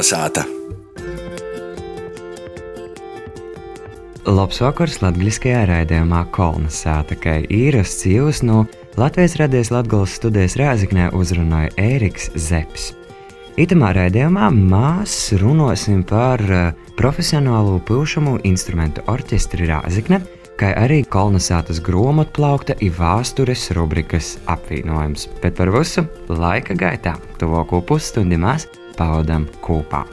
Kolnesāta! Labs vakars latviskajā raidījumā Kolnesāta, kā īrasts jūs no Latvijas radies Latgales studijas Rēziknē uzrunāja Ēriks Zeps. Itamā raidījumā mēs runāsim par uh, profesionālo pilšamu instrumentu orķestri Rēzikne, kā arī kolonizētas grāmatplaukta ir vēstures rubrikas apvienojums. Bet par visu laika gaitā, tuvāko pusstundu mēs pavadām kopā.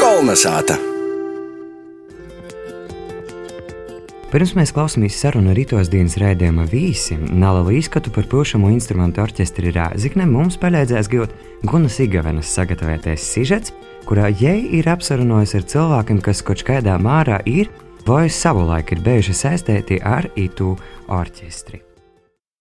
Kolnesāta! Pirms mēs klausāmies sarunu rītos dienas rādījuma vīsim, nelielu izskatu par pilšamo instrumentu orķestri Rāzikne mums palīdzēs gūt Gunas Igavenas sagatavotais sižets, kurā jai ir apsarunājis ar cilvēkiem, kas kaut kādā mārā ir vai savulaik ir bijuši saistīti ar itu orķestri.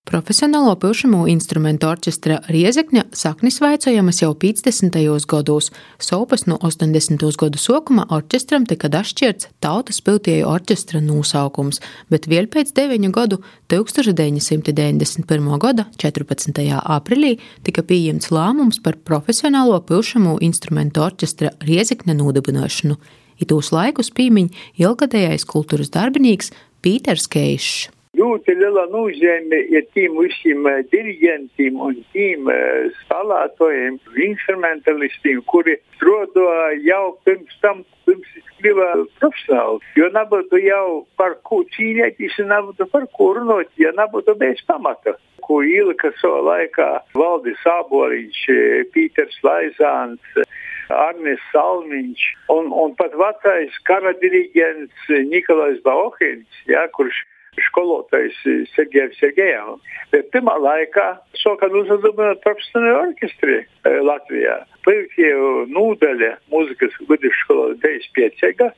Profesionālo pilšamo instrumentu orķestra Riezekņa saknis vaicojamas jau 50. gados. Sopas no 80. gadu sākuma orķestram tika dašķirts tautas piltieju orķestra nosaukums, bet vēl pēc 9 gadu 1991. gada 14. aprīlī tika pieņemts lēmums par profesionālo pilšamo instrumentu orķestra Riezekņa nodibināšanu. Itūs laikus pīmiņ ilgadējais kultūras darbinīgs Pīters Keišs. Ļoti liela nozīme ir tiem visiem diriģentiem un tiem spēlētājiem, instrumentalistiem, kuri strādā jau pirms tam, pirms kļuva profesionāli. Jo nebūtu jau par ko cīnīties, nebūtu par ko runāt, ja nebūtu bez pamata. Ko ielika savā laikā Valdis Āboliņš, Pīters Laizāns, Arnis Salmiņš un, un pat vecais kara diriģents Nikolais Bauhins, ja, kurš skolotājs Sergejs Sergejevs. Bet pirmā laikā sākām uzadot profesionāli orķestri Latvijā. Pirmie nūdaļa mūzikas vidusskolā 95.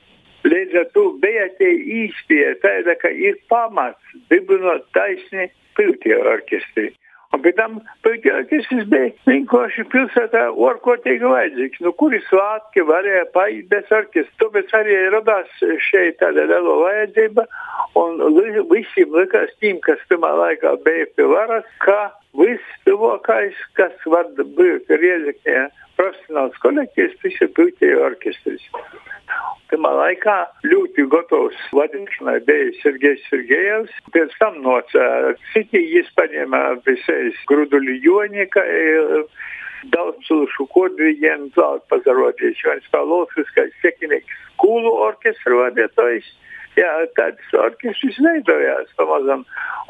Līdz ar to bija tie īspēja tāda, ka ir pamats dibinot taisni pirmie orķestri. Un pēc tam pēdējais bija vienkārši pilsētā orkotīgi vajadzīgs. Nu, kuri svātki varēja paiet bez orķestra. Tāpēc arī radās šeit tāda liela vajadzība. Un visiem likās tiem, kas tamā laikā bija pie varas, ka viss tuvākais, kas var būt Riezekņā profesionāls kolektīvs, tas ir piltēja orķestris. Pirmā laikā ļoti gatavs vadīšanai bija Sergejs Sergejevs. Pēc tam no Citijas paņēma visais Gruduli Joņika, daudz cilvēku kodrīģiem, vēl pazarodījis Jonis Pavlovskis, kā sekinieks skolu orķestra vadītājs. Jā, tāds orķestris veidojās pamazam.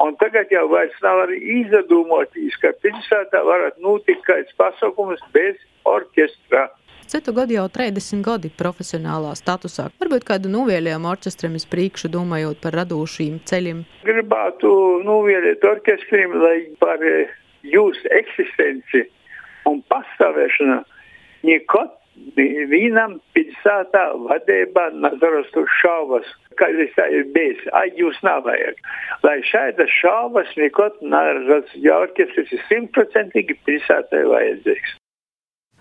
Un tagad jau vairs nav arī izdomātīs, ka pilsētā varētu notikt kāds pasākums bez orķestra. Citu gadu jau 30 gadi profesionālā statusā. Varbūt kādu nuvēlējumu orķestram iz priekšu, domājot par radošiem ceļiem. Gribētu nuvēlēt orķestrim, lai par jūsu eksistenci un pastāvēšanu nekad vienam pilsētā vadībā nazarastu šaubas, kad es tā ir bijis, ai jūs nevajag. Lai šādas šaubas nekad nerazas, ja orķestris ir simtprocentīgi pilsētai vajadzīgs.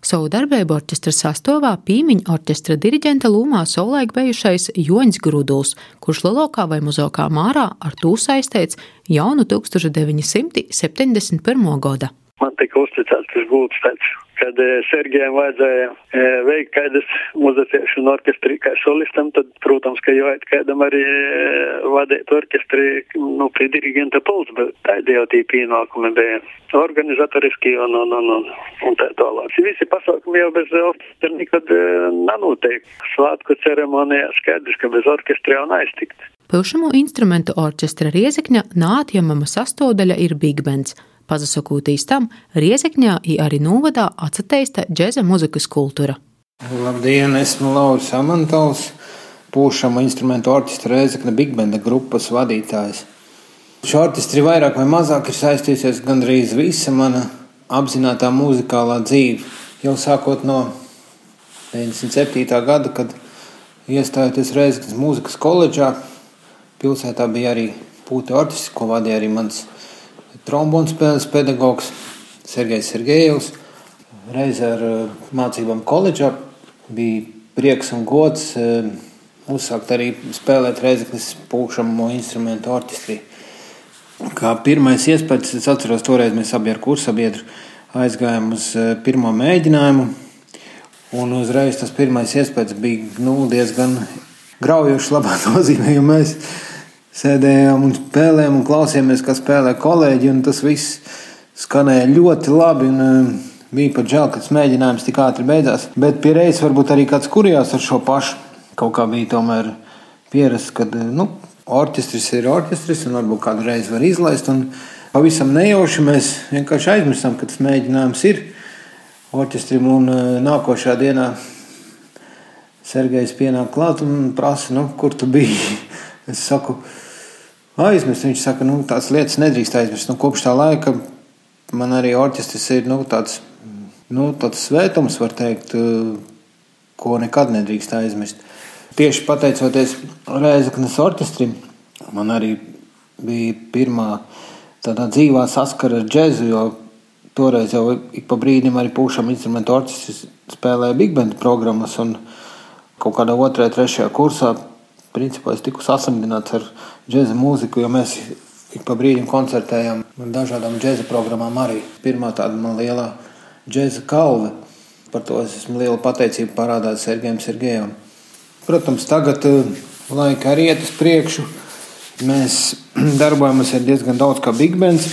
Savu darbību orķestra sastāvā pīmiņa orķestra diriģenta lūmā savulaik bijušais Joņs Gruduls, kurš lielākā vai mazākā mārā ar to saistīts jaunu 1971. gada. Man tika uzticēts tas gūts tāds kad Sergejam vajadzēja veikt kādas muzicēšanu orķestrī kā solistam, tad, protams, ka jāiet kādam arī vadīt orķestri, nu, pie dirigenta pults, bet tādi jau tie pienākumi bija organizatoriski un, un, un, un, un tā tālāk. Visi pasākumi jau bez orķestra nekad nenotiek. Svātku ceremonijā skaidrs, ka bez orķestra jau neaiztikt. Pilšamo instrumentu orķestra Riezekņa nātjamama sastāvdaļa ir Big Bands. Pazasakūtīs tam Riezekņā i arī novadā atsateista džeza muzikas kultūra. Labdien, esmu Lauris Amantovs, pūšama instrumentu orķestra Riezekņa Big Banda grupas vadītājs. Šo orķestri vairāk vai mazāk ir saistījusies gandrīz visa mana apzinātā muzikālā dzīve. Jau sākot no 97. gada, kad iestājoties Reizeknas mūzikas koledžā, pilsētā bija arī pūta orķestris, ko vadīja arī mans trombonu spēles pedagogs Sergejs Sergejevs. Reizē ar mācībām koledžā bija prieks un gods uzsākt arī spēlēt Reizeknas pūkšamo instrumentu orķestrī. Kā pirmais iespējas, es atceros, toreiz mēs abi ar kursabiedru aizgājām uz pirmo mēģinājumu. Un uzreiz tas pirmais iespējas bija nu, diezgan graujošs, labā nozīmē, jo mēs sēdējām un spēlējām un klausījāmies, kā spēlē kolēģi. Tas viss skanēja ļoti labi. Un, bija pat žēl, ka tas mēģinājums tik ātri beidzās. Bet pie reizes varbūt arī kāds kurjās ar šo pašu. Kaut kā bija tomēr pierasts, ka nu, orķestris ir orķestris un varbūt kādu reizi var izlaist. Un pavisam nejauši mēs vienkārši aizmirsām, ka tas mēģinājums ir orķestrim. Un nākošā dienā Sergejs pienāk klāt un prasa, nu, kur tu biji. Es saku, aizmirst. Viņš saka, nu, tādas lietas nedrīkst aizmirst. Nu, kopš tā laika man arī orķestris ir nu, tāds, nu, tāds svētums, var teikt, ko nekad nedrīkst aizmirst. Tieši pateicoties Reizeknas orķestrim, man arī bija pirmā tādā dzīvā saskara ar džēzu, jo toreiz jau ik pa brīdim arī pūšam instrumentu orķestris spēlēja big band programmas un kaut kādā otrajā, trešajā kursā principā es tiku sasamdināts ar džēza mūziku, jo mēs ik pa brīdim koncertējam dažādām džēza programmām arī. Pirmā tāda man lielā džēza kalve. Par to es esmu lielu pateicību parādāt Sergejam Sergejevam. Protams, tagad eh, laika arī iet uz priekšu. Mēs darbojamies ar diezgan daudz kā big bands.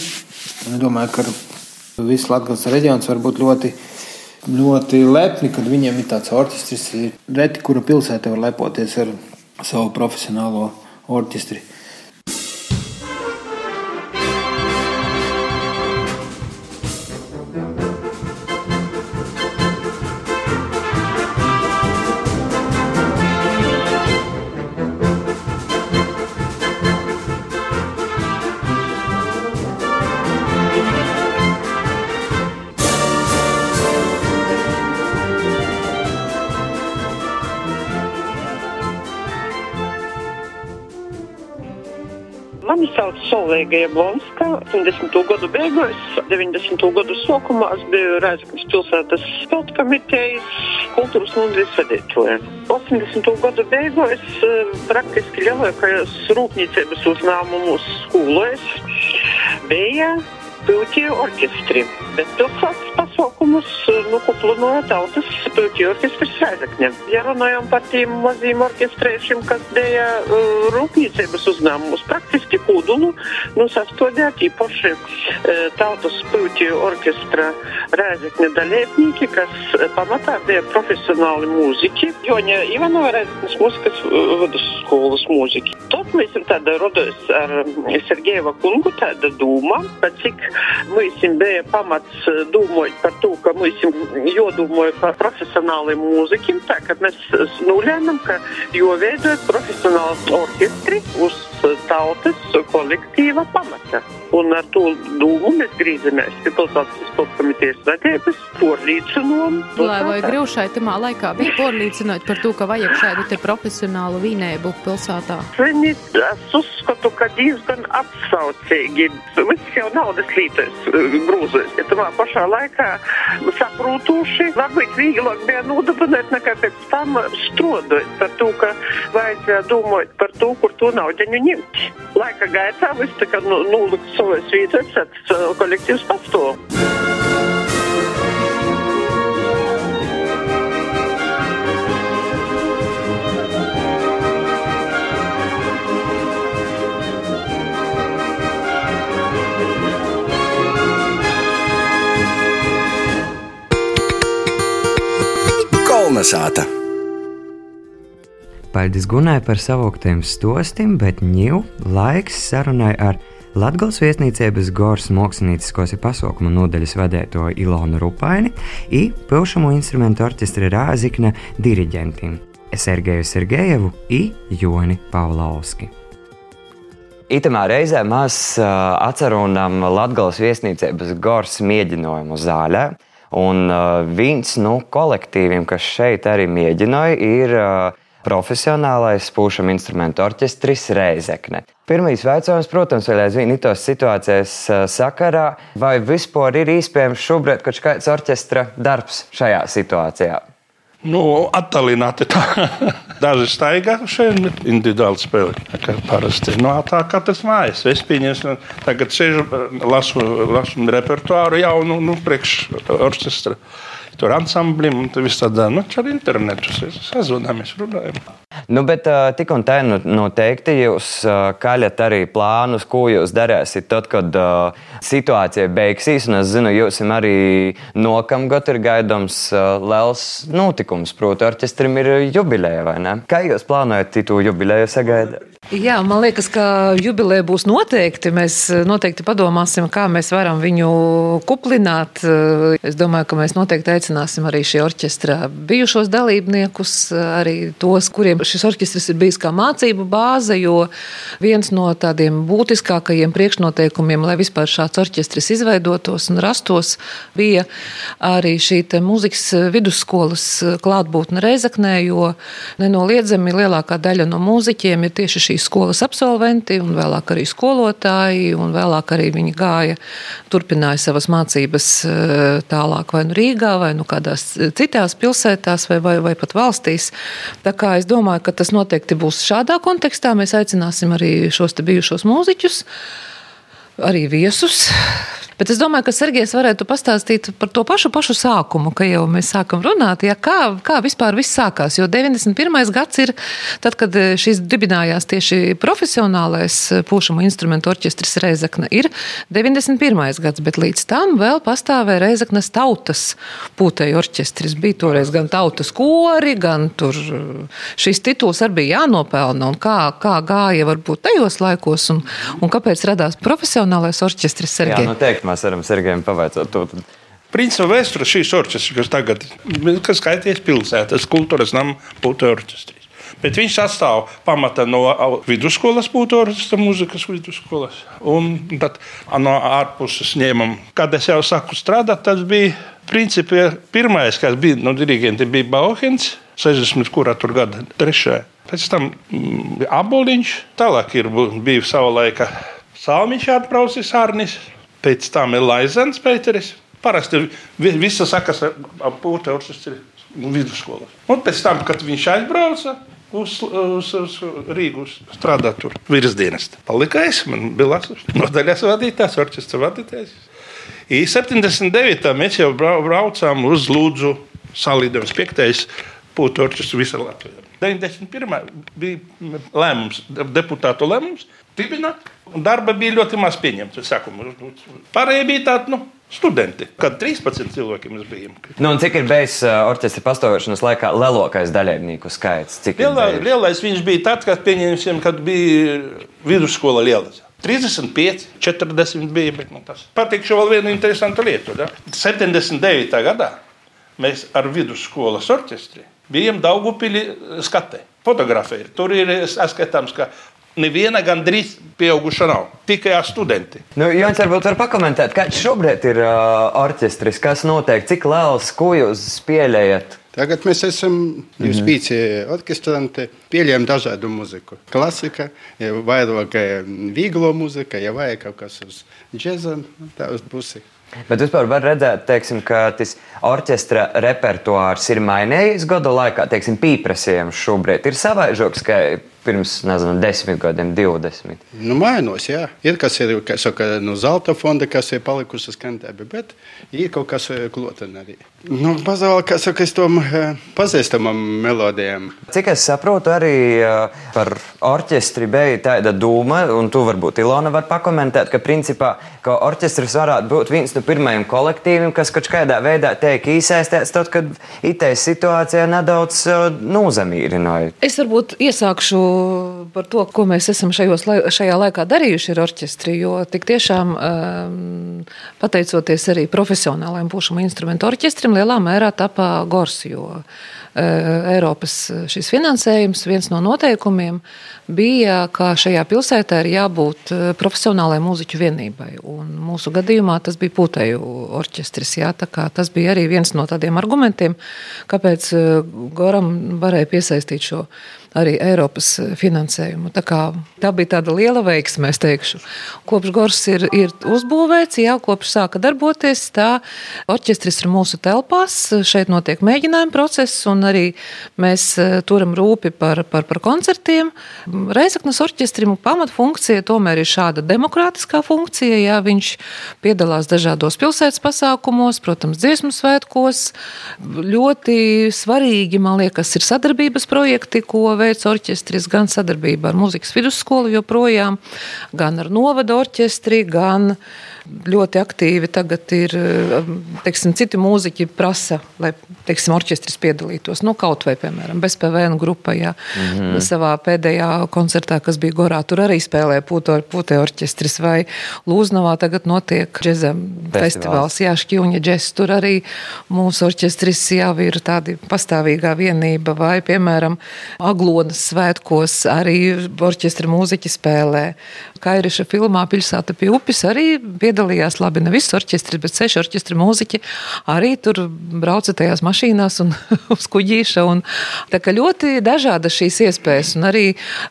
Es domāju, ka viss Latvijas reģions var būt ļoti, ļoti lepni, kad viņiem ir tāds orķestris. Reti, kura pilsēta var lepoties ar sa ovo profesionalno orkestri. Orķestri. Solveiga Jablonska 80. gadu beigās, 90. gadu sākumā es biju Rēzaknis pilsētas sporta komitejas kultūras nodaļas vadītāja. 80. gadu beigās eh, praktiski lielākajos rūpniecības uzņēmumus skolēs bija Pilķiju orķestri, bet pilsētas pasaukumus nu, kuplinoja tautas Pilķiju orķestris Rēzakņa. Ja runājam par tiem maziem orķestrēšiem, kas bija uh, rūpniecības uzņēmumus, praktiski kūdulu, nu, sastodēja īpaši uh, tautas Pilķiju orķestra Rēzakņa dalībnieki, kas pamatā bija profesionāli mūziķi. Joņa Ivanova Rēzakņas mūzikas vidusskolas mūziķi. Tad mēs esam tāda rodos ar Sergejeva kungu tāda dūma, bet cik Mums bija pamats eh, domāt par to, ka mums jādomā par profesionāliem mūziķiem. Tā kā mēs nolēmām, ka jāveidot profesionālu orķestri uz tautas kolektīva pamata. Un ar to dūmu mēs griezamies pie pilsētas sporta komitejas vadības, porlīdzinām. Lai vai grūšai tamā laikā bija porlīdzinot par to, ka vajag šādu te profesionālu vīnēbu pilsētā? Ziniet, es uzskatu, ka diezgan atsaucīgi. Viss jau naudas līdzes grūzēs. Ja tamā pašā laikā saprūtuši, varbūt vieglāk bija nodabināt nekā pēc tam strodot par to, ka vajadzēja domāt par to, kur to naudiņu ņemt. Laika gaitā viss tā kā nu, nulikt savas vietas, tad kolektīvs pastāv. Kalnasāta. Paldies Gunai par savooktiem stostim, bet ņū laiks sarunai ar Latvijas viesnīcības Gors mākslinieciskos pasaukumu nodaļas vadēto Ilonu Rupaini un pilšamo instrumentu orķestra Rāzikna diriģentiem Sergeju Sergejevu un Joni Pavlovski. Itamā reizē mēs uh, atcerunām Latvijas viesnīcības Gors mēģinājumu zālē. Un uh, viens no kolektīviem, kas šeit arī mēģināja, ir uh, profesionālais pūšam instrumentu orķestris Reizekne. Pirmais jautājums, protams, vēl aizvien itos situācijas uh, sakarā, vai vispār ir iespējams šobrīd kaut kāds orķestra darbs šajā situācijā? Nu, attālināti tā. Daži staigā šeit, individuāli spēlē. Kā parasti. Nu, tā kā tas mājas. Es pieņemu, tagad sēžu, lasu, lasu repertuāru jaunu, nu, priekš orķestra. Tur ansamblim un viss tādā, nu, ar internetu sazvanāmies, runājam. Nu, bet tik un tā, nu, noteikti jūs kaļat arī plānus, ko jūs darīsiet tad, kad uh, situācija beigsies. Un es zinu, jums arī nokamgad ir gaidāms uh, liels notikums. Proti, orķestrim ir jubileja, vai ne? Kā jūs plānojat to jubileju sagaidīt? Jā, man liekas, ka jubileja būs noteikti. Mēs noteikti padomāsim, kā mēs varam viņu kuplināt. Es domāju, ka mēs noteikti aicināsim arī šī orķestra bijušos dalībniekus, arī tos, kuriem šis orķestris ir bijis kā mācību bāze, jo viens no tādiem būtiskākajiem priekšnoteikumiem, lai vispār šāds orķestris izveidotos un rastos, bija arī šī mūzikas vidusskolas klātbūtne Reizeknē, jo nenoliedzami lielākā daļa no mūziķiem ir tieši šī šīs skolas absolventi, un vēlāk arī skolotāji, un vēlāk arī viņi gāja, turpināja savas mācības eh, tālāk vai nu Rīgā, vai nu kādās citās pilsētās, vai, vai, vai pat valstīs. Tā kā es domāju, ka tas noteikti būs šādā kontekstā. Mēs aicināsim arī šos bijušos mūziķus, arī viesus Bet es domāju, ka Sergejs varētu pastāstīt par to pašu, pašu sākumu, ka jau mēs sākam runāt, ja, kā, kā vispār viss sākās. Jo 91. gads ir tad, kad eh, šis dibinājās tieši profesionālais eh, pūšamu instrumentu orķestris Reizekna. Ir 91. gads, bet līdz tam vēl pastāvēja Reizeknas tautas pūtēju orķestris. Bija toreiz gan tautas kori, gan tur eh, šis tituls arī bija jānopelna. Un kā, kā gāja varbūt tajos laikos un, un kāpēc radās profesionālais orķestris Sergejs? Jā, noteikti mēs varam Sergejam pavaicāt to. Principā vēsture šīs orķestris, kas tagad ir skaities pilsētas, kultūras nama putu orķestris. Bet viņš sastāv pamata no vidusskolas, orķestra mūzikas vidusskolas. Un tad no ārpuses ņēmām, kad es jau sāku strādāt, tas bija principā pirmais, kas bija no dirigenta, bija Bauhens, 60. kurā tur gada trešajā. Pēc tam mm, aboliņš, tālāk ir bija sava laika salmiņš atbraucis Arnis pēc tam ir Laizens Pēteris. Parasti visi sakas ap pūta orķestri vidusskolā. Un pēc tam, kad viņš aizbrauca, uz, uz, uz Rīgu strādāt tur virsdienas. Palika es, man bija nodaļas vadītājs, orķestra vadītājs. I 79. mēs jau braucām uz Lūdzu salīdzinājums 5. pūta orķestru visā Latvijā. 91. bija lēmums, deputātu lēmums dibināt Darba bija ļoti maz pieņemts. Pārējie bija tādi nu, studenti, kad 13 cilvēki mēs bijām. Nu, cik ir bijis orķestra pastāvēšanas laikā lielākais dalībnieku skaits? Lielā, lielais viņš bija tad, kad, kad bija vidusskola liela. 35, 40 bija. Bet, nu, tas patīkšu vēl vienu interesantu lietu. Da? 79. gadā mēs ar vidusskolas orķestri bijām Daugupili skatē. Fotografēji. Tur ir skatāms, ka neviena gandrīz pieauguša nav. Tikai studenti. Nu, Jānis, varbūt var pakomentēt, kāds šobrīd ir uh, orķestris, kas notiek, cik liels, ko jūs pieļaujat? Tagad mēs esam jūs mhm. pieci orķestranti, pieļaujam dažādu muziku. Klasika, vairāk vieglo muzika, ja vajag kaut kas uz džeza, tā uz pusi. Bet vispār var redzēt, teiksim, ka tas orķestra repertuārs ir mainījies gadu laikā. Teiksim, pieprasījums šobrīd ir savaižoks, ka pirms nezinu, desmit gadiem, divdesmit. Nu, mainos, jā. Ir kas ir kas saka, no zelta fonda, kas ir palikusi skantēbi, bet ir kaut kas eh, kloteni arī. Nu, Pazaudē, kas saka, es tom eh, pazīstamam melodijām. Cik es saprotu, arī eh, par orķestri bija tāda doma, un tu varbūt Ilona var pakomentēt, ka principā ka orķestris varētu būt viens no pirmajiem kolektīviem, kas kaut kādā veidā tiek iesaistīts, tad, kad itēs situācijā nedaudz nozamīrināja. Es varbūt iesākšu par to, ko mēs esam šajos, šajā laikā darījuši ar orķestri. Jo tik tiešām, um, pateicoties arī profesionālajiem pušam instrumentu orķestrim, lielā mērā tapā Gors. Jo, uh, Eiropas finansējums, viens no noteikumiem bija, ka šajā pilsētā ir jābūt eh, profesionālai mūziķu vienībai. Un mūsu gadījumā tas bija pūtēju orķestris. Jā, tas bija arī viens no tādiem argumentiem, kāpēc Goram varēja piesaistīt šo arī Eiropas finansējumu. Tā, kā, tā bija tāda liela veiksme, es teikšu. Kopš Gors ir, ir uzbūvēts, jā, kopš sāka darboties, tā orķestris ir mūsu telpās, šeit notiek mēģinājuma process, un arī mēs e, turam rūpi par, par, par koncertiem. Reizeknas orķestrim pamatfunkcija tomēr ir šāda demokrātiskā funkcija, jā, viņš piedalās dažādos pilsētas pasākumos, protams, dziesmu svētkos. Ļoti svarīgi, man liekas, ir sadarbības projekti, ko veids orķestris gan sadarbībā ar muzikas vidusskolu joprojām, gan ar novada orķestri, gan ļoti aktīvi tagad ir, um, teiksim, citi mūziķi prasa, lai, teiksim, orķestris piedalītos, nu, kaut vai, piemēram, bezpēvēnu grupā, jā, mm -hmm. savā pēdējā koncertā, kas bija Gorā, tur arī spēlē puto, putē orķestris, vai Lūznavā tagad notiek džeza festivāls, jā, Šķiuņa džes, tur arī mūsu orķestris jau ir tādi pastāvīgā vienība, vai, piemēram, Aglonas svētkos arī orķestra mūziķi spēlē. Kairiša filmā Pilsēta pie upes arī piedalās piedalījās, labi, ne viss orķestris, bet seši orķestra mūziķi arī tur brauca tajās mašīnās un uz kuģīša. Un, tā kā ļoti dažādas šīs iespējas, un arī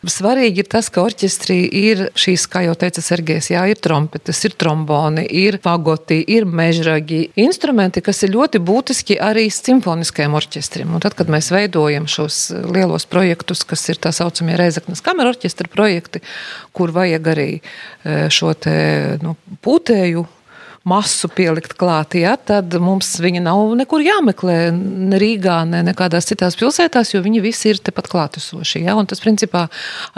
svarīgi ir tas, ka orķestrī ir šīs, kā jau teica Sergejs, jā, ir trompetes, ir tromboni, ir fagoti, ir mežragi, instrumenti, kas ir ļoti būtiski arī simfoniskajam orķestrim. Un tad, kad mēs veidojam šos lielos projektus, kas ir tā saucamie Reizeknas kameru orķestra projekti, kur vajag arī eh, šo te, nu, pūtē muzeju. Masu pielikt klāt, ja, tad mums viņa nav nekur jāmeklē, ne Rīgā, ne nekādās citās pilsētās, jo viņi visi ir tepat klātesoši. Ja, tas, principā,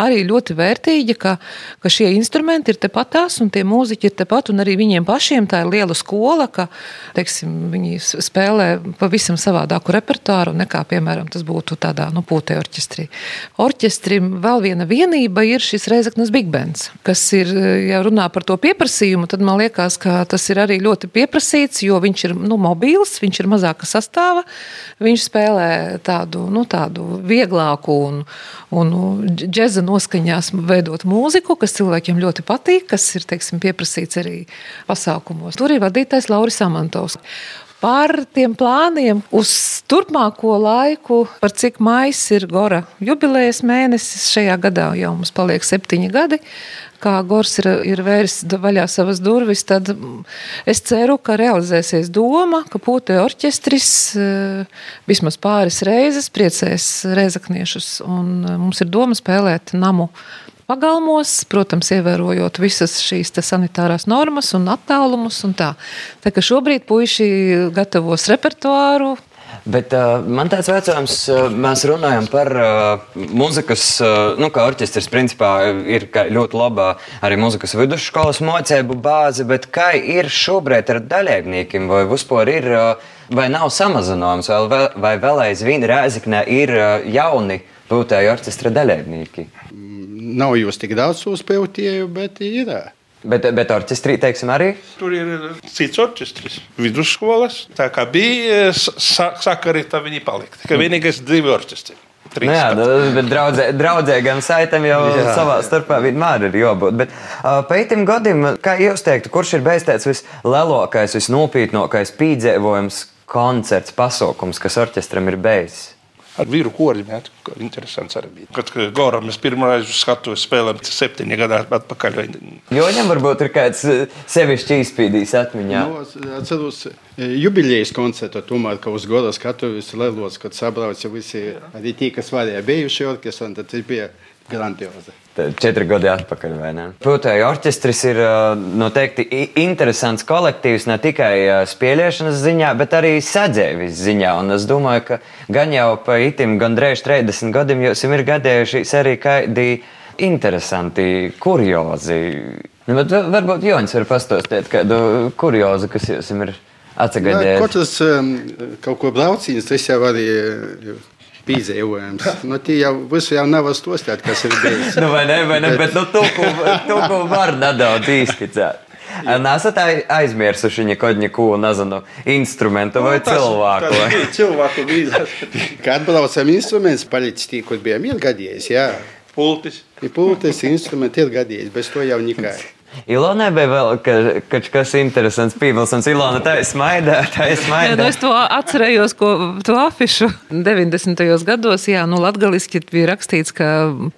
arī ļoti vērtīgi, ka, ka šie instrumenti ir tepatās un tie mūziķi ir tepat, un arī viņiem pašiem tā ir liela skola, ka, teiksim, viņi spēlē pavisam savādāku repertuāru nekā, piemēram, tas būtu tādā, nu, pūtē orķestrī. Orķestrim vēl viena vienība ir šis Reizeknas Big Bands, kas ir, ja runā par to pieprasījumu, tad man liekas, ka tas ir arī ļoti pieprasīts, jo viņš ir nu, mobils, viņš ir mazāka sastāva. Viņš spēlē tādu, nu, tādu vieglāku un, un džēza noskaņās veidot mūziku, kas cilvēkiem ļoti patīk, kas ir teiksim, pieprasīts arī pasākumos. Tur ir vadītājs Lauris Amantovs par tiem plāniem uz turpmāko laiku, par cik maijs ir Gora jubilejas mēnesis. Šajā gadā jau mums paliek septiņi gadi kā Gors ir, ir vērs vaļā savas durvis, tad es ceru, ka realizēsies doma, ka pūtē orķestris eh, vismaz pāris reizes priecēs reizakniešus. Un eh, mums ir doma spēlēt namu pagalmos, protams, ievērojot visas šīs sanitārās normas un attālumus. Un tā. tā kā šobrīd puiši gatavos repertuāru, Bet uh, man tāds jautājums, uh, mēs runājam par uh, muzikas, uh, nu, kā orķestris, principā ir ļoti laba arī muzikas vidusskolas mocēbu bāze, bet kā ir šobrīd ar dalībniekiem, vai vispār ir, uh, vai nav samazinājums, vai, vai vēl aizvien Rēziknē ir uh, jauni pūtēju orķestra dalībnieki? Nav jūs tik daudz uzpildīju, bet ir. Bet, bet orķestrī, teiksim, arī? Tur ir cits orķestris, vidusskolas. Tā kā bija, saka, arī tā viņi palika. Tikai vienīgais divi orķestri. Nu jā, nu, bet draudzē, draudzē gan saitam jau jā. savā starpā vienmēr ir jābūt. Bet uh, pētim gadiem, kā jūs teiktu, kurš ir bijis tāds vislielākais, visnopietnākais pīdzēvojums koncerts, pasaukums, kas orķestram ir beidzis? Ar vīru koriem. Ja, interesants arī bija. Kad Goram mēs pirmoreiz uz skatuves spēlējām, tas septiņi gadi atpakaļ. Jo viņam varbūt ir kāds eh, sevišķi izpīdījis atmiņā. No, nu, atceros eh, jubilejas koncertu, tomēr, ka uz Goras skatuves lielos, kad sabrauca visi, arī tie, kas varēja bijuši orķestri, tad tas bija grandiozi. Četri gadi atpakaļ? Protams, orķestris ir noteikti interesants kolektīvs ne tikai spēlēšanas ziņā, bet arī sadzēvis ziņā. Un es domāju, ka gan jau pa itim gandrīz 30 gadiem jums ir gadījušies arī kādi interesanti kuriozi. Nu, bet varbūt Joņs var pastāstīt kādu kuriozu, kas jums ir atsagadījis. Katrs um, kaut ko braucījis, tas jau arī piedzīvojums. Nu, tie jau visu jau nav stostāt, kas ir bijis. nu, vai ne, vai ne, bet, bet nu, to, ko, to, ko var nedaudz izskicēt. Nesat aizmirsuši neko, nezinu, instrumentu vai no, tas, cilvēku? Tas bija cilvēku vīzes. Kad braucam instruments, palicis tī, kur bijām ilgadījies, jā. Pultis. Ir pultis, instrumenti, ir gadījis, bez to jau nekai. Ilonai bija vēl ka, ka, kas interesants piebilstams. Ilona tā ir smaida, tā ir smaida. Jā, nu es to atcerējos, ko to afišu 90. gados. Jā, nu latgaliski bija rakstīts, ka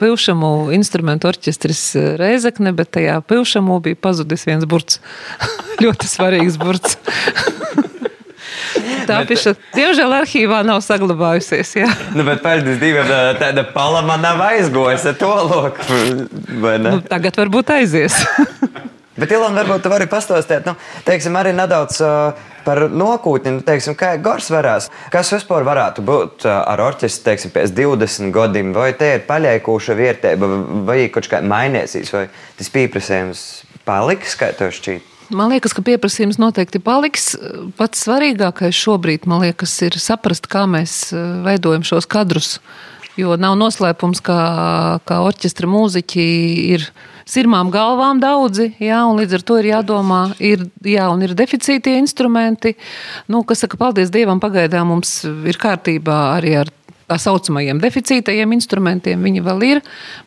pilšamu instrumentu orķestris Reizekne, bet tajā pilšamu bija pazudis viens burts. Ļoti svarīgs burts. Tā piša, diemžēl, arhīvā nav saglabājusies. Jā. Nu, bet pēc diviem tāda palama nav aizgojusi to loku. Nu, tagad varbūt aizies. Bet, Ilona, varbūt tu vari pastāstīt, nu, teiksim, arī nedaudz. Uh, par nākotni, nu, teiksim, kā Gors varēs. Kas vispār varētu būt ar orķestri, teiksim, pēc 20 gadiem, vai te ir paļēkuša vērtība, vai kaut kā mainīsies, vai tas pieprasījums paliks, kā tev šķiet? Man liekas, ka pieprasījums noteikti paliks. Pats svarīgākais šobrīd, man liekas, ir saprast, kā mēs eh, veidojam šos kadrus. Jo nav noslēpums, ka, ka orķestra mūziķi ir sirmām galvām daudzi, jā, un līdz ar to ir jādomā, ir, jā, un ir deficītie instrumenti. Nu, kas saka, paldies Dievam, pagaidām mums ir kārtībā arī ar tā saucamajiem deficītajiem instrumentiem. Viņi vēl ir.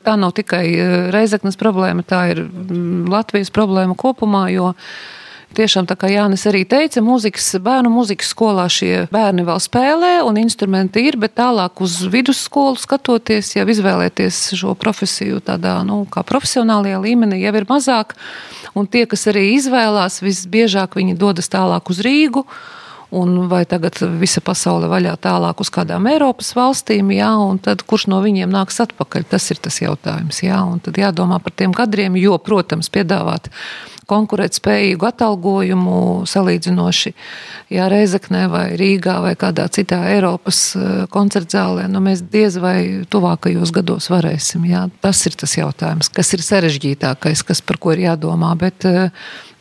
Tā nav tikai eh, Reizeknas problēma, tā ir mm, Latvijas problēma kopumā. Tiešām, tā kā Jānis arī teica, mūzikas, bērnu mūzikas skolā šie bērni vēl spēlē, un instrumenti ir, bet tālāk uz vidusskolu skatoties, jau izvēlēties šo profesiju tādā, nu, kā profesionālajā līmenī, jau ir mazāk. Un tie, kas arī izvēlās, visbiežāk viņi dodas tālāk uz Rīgu un vai tagad visa pasaule vaļā tālāk uz kādām Eiropas valstīm, jā, un tad kurš no viņiem nāks atpakaļ, tas ir tas jautājums, jā, un tad jādomā par tiem kadriem, jo, protams, piedāvāt konkurētspējīgu atalgojumu salīdzinoši, ja Reizeknē vai Rīgā vai kādā citā Eiropas eh, koncertzālē, nu mēs diez vai tuvākajos gados varēsim, jā, tas ir tas jautājums, kas ir sarežģītākais, kas par ko ir jādomā, bet uh,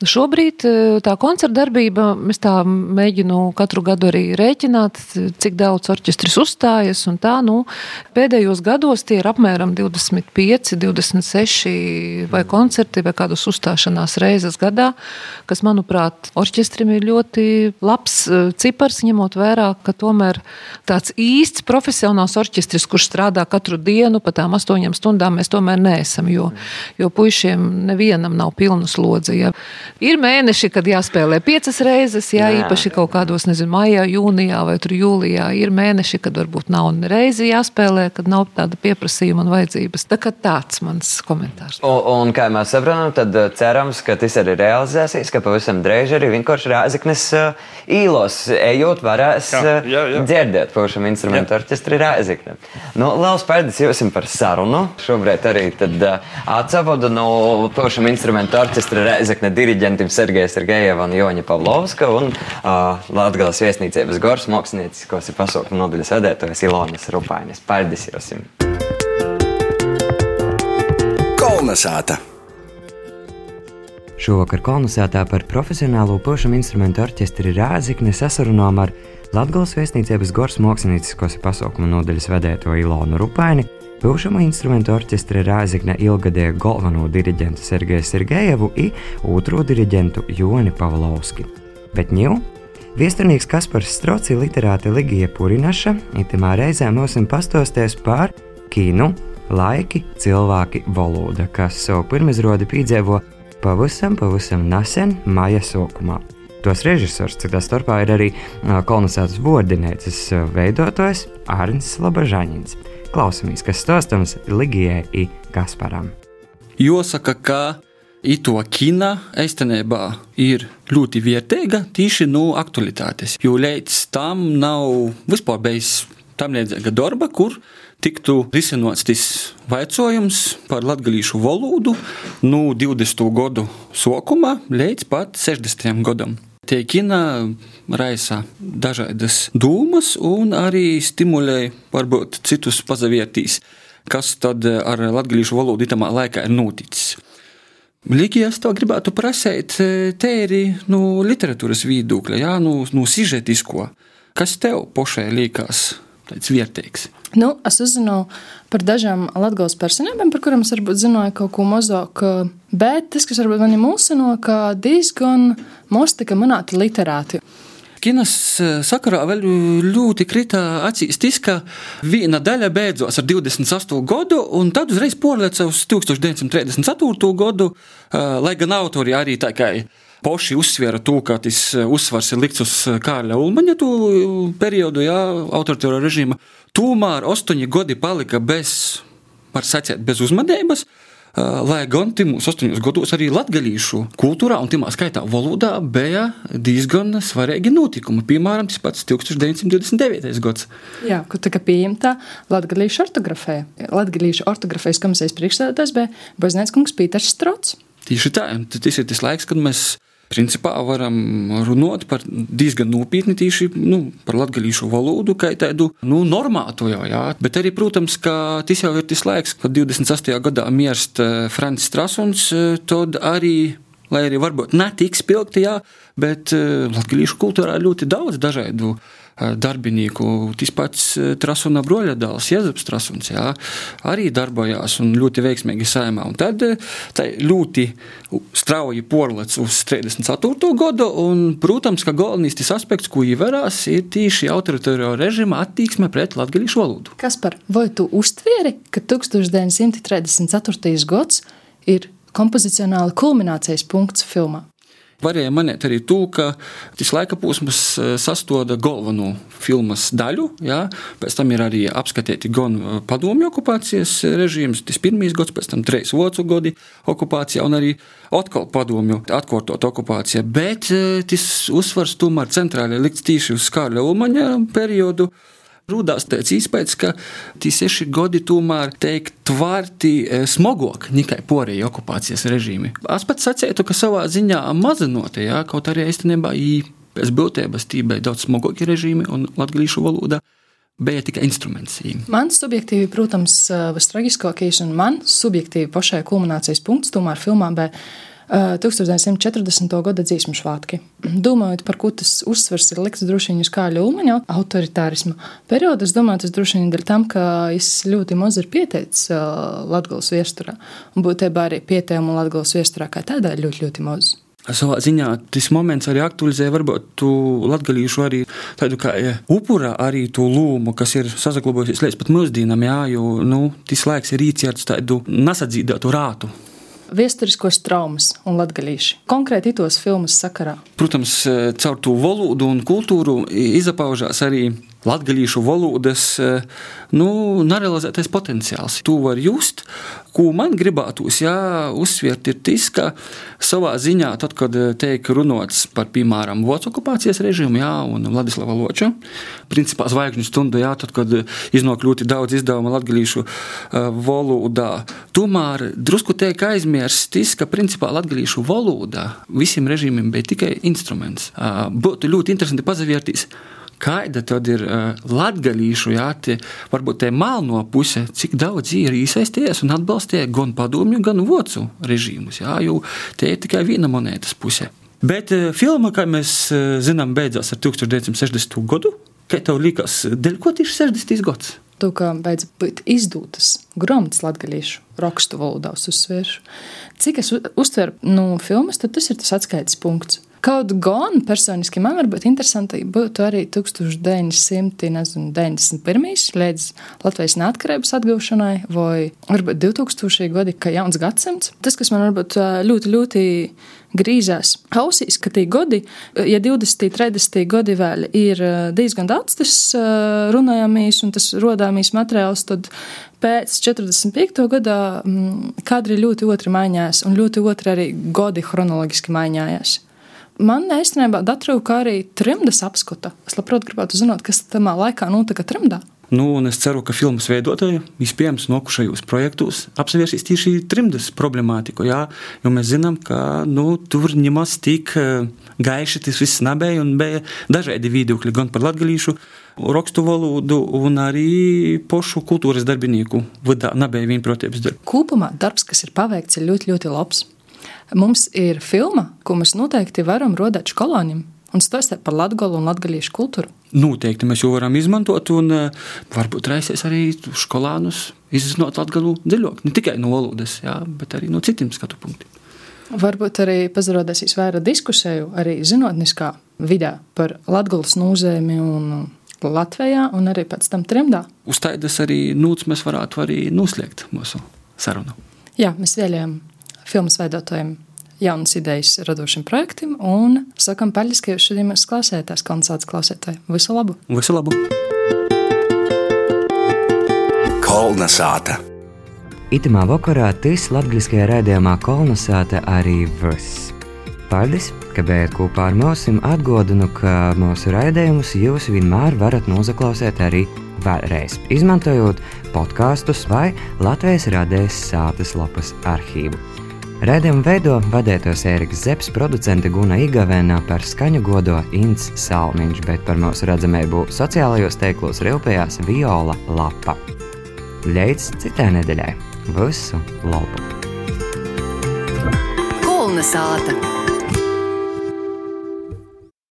Šobrīd eh, tā koncerta darbība, es tā mēģinu katru gadu arī rēķināt, cik daudz orķestris uzstājas. Tā, nu, pēdējos gados tie ir apmēram 25, 26 vai koncerti vai kādas uzstāšanās reizes gadā, kas, manuprāt, orķestrim ir ļoti labs eh, cipars, ņemot vērā, ka tomēr tāds īsts profesionāls orķestris, kurš strādā katru dienu pa tām astoņām stundām, mēs tomēr neesam, jo, jo puišiem nevienam nav pilna slodze. Ir mēneši, kad jāspēlē piecas reizes, jā, jā. īpaši kaut kādos, nezinu, maijā, jūnijā vai jūlijā. Ir mēneši, kad varbūt nav reizi jāspēlē, kad nav tāda pieprasījuma un vajadzības. Tā kā tāds mans komentārs. Un, un kā mēs saprotam, tad uh, cerams, ka tas arī realizēsies, ka pavisam drīz arī vienkārši rāzaknes uh, īlos ejot varēs jā, uh, jā, jā. dzirdēt pašam instrumentu orķestri rāzakne. Nu, Laus, paldies jums par sarunu. Šobrīd arī tad atsavodu no pašam instrumentu orķestra rāzakne diriģenta diriģentim Sergeja Sergejeva un Joņa Pavlovska un uh, Latvijas viesnīcības gors māksliniecis, kas ir pasaukuma nodaļas vadētājs Ilonas Rupainis. Paldies jums! Kolnesāta! Šovakar kolonizētā par profesionālo pušam instrumentu orķestri Rāzikni sasarunām ar Latvijas viesnīcības gors māksliniecis, kas ir pasaukuma nodaļas vadēto Ilonu Rupaini Pilšamo instrumentu orķestra Rāzikne ilgadēju galveno diriģentu Sergeju Sergejevu un otro diriģentu Joni Pavlovski. Bet ņū Viesturnieks Kaspars Stroci literāte Ligija Purinaša itimā reizē mums pastosties par kinu, laiki, cilvēki, valoda, kas savu pirmizrodi piedzīvo pavisam, pavisam nesen maija sākumā. Tos režisors, citā starpā ir arī kolonizētas vordinēcis veidotājs Arnis Labažaņins. Klausamies, kas stāstams Ligijai I. Kasparam. Jāsaka, ka ito kina īstenībā ir ļoti vērtīga tieši no aktualitātes. Jo līdz tam nav vispār bijis tam līdzīga darba, kur tiktu risināts tas jautājums par latviešu valodu no 20. gadu sākuma līdz pat 60. gadam. Tie kina raisa dažādas dūmas un arī stimulē varbūt citus pazavērtīs, kas tad ar latviešu valodu itamā laikā ir noticis. Līdzīgi es to gribētu prasīt tēri no literatūras viedokļa, jā, no, no sižetisko. Kas tev pašai liekas tāds vērtīgs? Nu, es uzzināju par dažām latgāles personībām, par kurām es varbūt zināju kaut ko mazāk. Bet tas, kas varbūt mani mulsino, ka diezgan maz tika manāti literāti. kinas sakarā vēl ļoti krita acīs tas, ka viena daļa beidzās ar 28. gadu, un tad uzreiz porleca uz 1934. gadu, lai gan autori arī tā kā poši uzsvēra to, ka tas uzsvars ir likts uz Kārļa Ulmaņa periodu, jā, autoritāro režīmu. Tomēr astoņi gadi palika bez, var sacīt, bez uzmanības. Lai gan mūsu astoņos gados arī latviešu kultūrā, un tā skaitā valodā, bija diezgan svarīgi notikumi. Piemēram, tas pats 1929. gads. Jā, kur tika pieņemta latviešu ortografija. Latviešu ortografijas komisijas priekšstādātājs bija Baznēckungs Pīters Strots. Tieši tā, tas ir tas laiks, kad mēs principā varam runāt par diezgan nopietni tieši nu, par latviešu valodu, kā tādu nu, normātu jau. Jā. Bet arī, protams, ka tas jau ir tas laiks, kad 28. gadā mirst eh, Francis Strasuns, eh, tad arī lai arī varbūt ne tik spilgti, jā, bet uh, latviešu kultūrā ļoti daudz dažādu uh, darbinieku. Tas pats uh, Trasuna broļa dēls, Jēzus Trasuns, jā, arī darbojās un ļoti veiksmīgi saimā. Un tad tā ļoti strauji porlec uz 34. gadu, un, protams, ka galvenais tas aspekts, ko ievērās, ir tieši autoritāro režīma attieksme pret latviešu valodu. Kas par, vai tu uztvieri, ka 1934. gads ir kompozicionāli kulminācijas punkts filmā. Varēja manēt arī to, ka tas laika posms eh, sastāvda galveno filmas daļu. Jā. Pēc tam ir arī apskatīti gan eh, padomju okupācijas režīms, tas pirmais gads, pēc tam trīs otru gadi okupācijā un arī atkal padomju atkārtot okupācija. Bet eh, tas uzsvars tomēr centrāli likts tieši uz Kārļa Ulmaņa periodu. Rūdās tāds iespējas, ka tie seši gadi tomēr teikt tvārti e, smogāk nekā porēji okupācijas režīmi. Es pats sacītu, ka savā ziņā mazinot, ja, kaut arī īstenībā pēc būtības tī bija daudz smogāki režīmi un latviešu valoda bija tikai instruments. Man subjektīvi, protams, vistraģiskākais un man subjektīvi pašai kulminācijas punkts tomēr filmā bija 1940. gada dziesmu svētki. Domājot par ko tas uzsvers ir likts droši vien uz kāļa ulmaņa autoritārisma periodu, es domāju, tas droši vien dēļ tam, ka es ļoti maz ir pieteicis Latgales viesturā. Un būtībā arī pieteikumu Latgales viesturā kā tādā ir ļoti, ļoti maz. Savā ziņā tas moments arī aktualizē varbūt tu latgalīšu arī tādu kā ja, upura arī to lūmu, kas ir saglabājusies līdz pat mūsdienām, jā, jo, nu, tas laiks ir īcierts tādu nesadzīdātu rātu vēsturiskos traumas un latgadījuši. Konkrēti tos filmas sakarā. Protams, caur to valodu un kultūru izpaužās arī latviešu valodas eh, nu, nerealizētais potenciāls. To var just. Ko man gribētos jā, uzsvērt, ir tas, ka savā ziņā, tad, kad eh, tiek runāts par, piemēram, Vācu okupācijas režīmu jā, un Vladislava Loča, principā zvaigžņu stundu, jā, tad, kad iznāk ļoti daudz izdevumu latviešu uh, valodā, tomēr drusku tiek aizmirsts tas, ka principā latviešu valoda visiem režīmiem bija tikai instruments. Būtu ļoti interesanti pazavērties kāda tad ir uh, latgadījušu, jā, tie, varbūt tā melno puse, cik daudz ir iesaistījies un atbalstīja gan padomju, gan vocu režīmus, jā, jo tie ir tikai viena monētas puse. Bet uh, filma, kā mēs uh, zinām, beidzās ar 1960. gadu. Kā tev liekas, dēļ ko tieši 60. gads? To, kā beidz būt izdotas grāmatas latviešu rakstu valodā uzsvēršu. Cik es uztveru no nu, filmas, tad tas ir tas atskaites punkts. Kaut gan personiski man varbūt interesanti būtu arī 1991. līdz Latvijas neatkarības atgūšanai, vai varbūt 2000. gadi, kā jauns gadsimts. Tas, kas man varbūt ļoti, ļoti grīzās ausīs, ka tie gadi, ja 20, 30 gadi vēl ir diezgan daudz tas runājamīs un tas rodāmīs materiāls, tad pēc 45. gadā kadri ļoti otri mainījās un ļoti otri arī gadi chronoloģiski mainījās. Man īstenībā datrūka arī trimdas apskata. Es labprāt gribētu zināt, kas tamā laikā notika trimdā. Nu, es ceru, ka filmas veidotāji, iespējams, nokušajos projektos apsvērsīs tieši trimdas problemātiku. Jā, jo mēs zinām, ka nu, tur nemaz tik eh, gaiši tas viss nebija un bija dažādi viedokļi gan par latgalīšu rakstu valodu, un arī pošu kultūras darbinieku vidā nebija vienprotības darba. Kopumā darbs, kas ir paveikts, ir ļoti, ļoti labs. Mums ir filma, ko mēs noteikti varam rodēt skolāņiem. Un stāstīt par latgabalu un latgabaliešu kultūru. Noteikti mēs jau varam izmantot, un uh, varbūt reizēs arī skolānus izzinot latgabalu dziļāk. Ne tikai no valodas, jā, bet arī no citiem skatu punktiem. Varbūt arī pazarodēsīs vairāk diskusiju arī zinātniskā vidē par Latvijas nūzēmi un Latvijā un arī pēc tam trimdā. Uz tādas arī nūts mēs varētu arī noslēgt mūsu sarunu. Jā, mēs vēlējām filmas veidotājiem jaunas idejas radošiem projektiem un sakam paldies, ka jūs šodien mēs klausētājs, konsāts klausētāji. Visu labu! Visu labu! Kolnesāta! Itamā vakarā tas latviskajā raidījumā Kolnesāta arī viss. Paldies, ka bijāt kopā ar mums. Atgādinu, ka mūsu raidījumus jūs vienmēr varat noklausīt arī vēlreiz, izmantojot podkastus vai Latvijas radijas sātas lapas arhīvu. Raidījumu veido vadītājs Eriks Zepes, producente Guna Igavēnā par skaņu godo Inns Salmiņš, bet par mūsu redzamību sociālajos teiklos rilpējās Viola Lapa. Līdz citai nedēļai! Visu labu! Kulna sāta!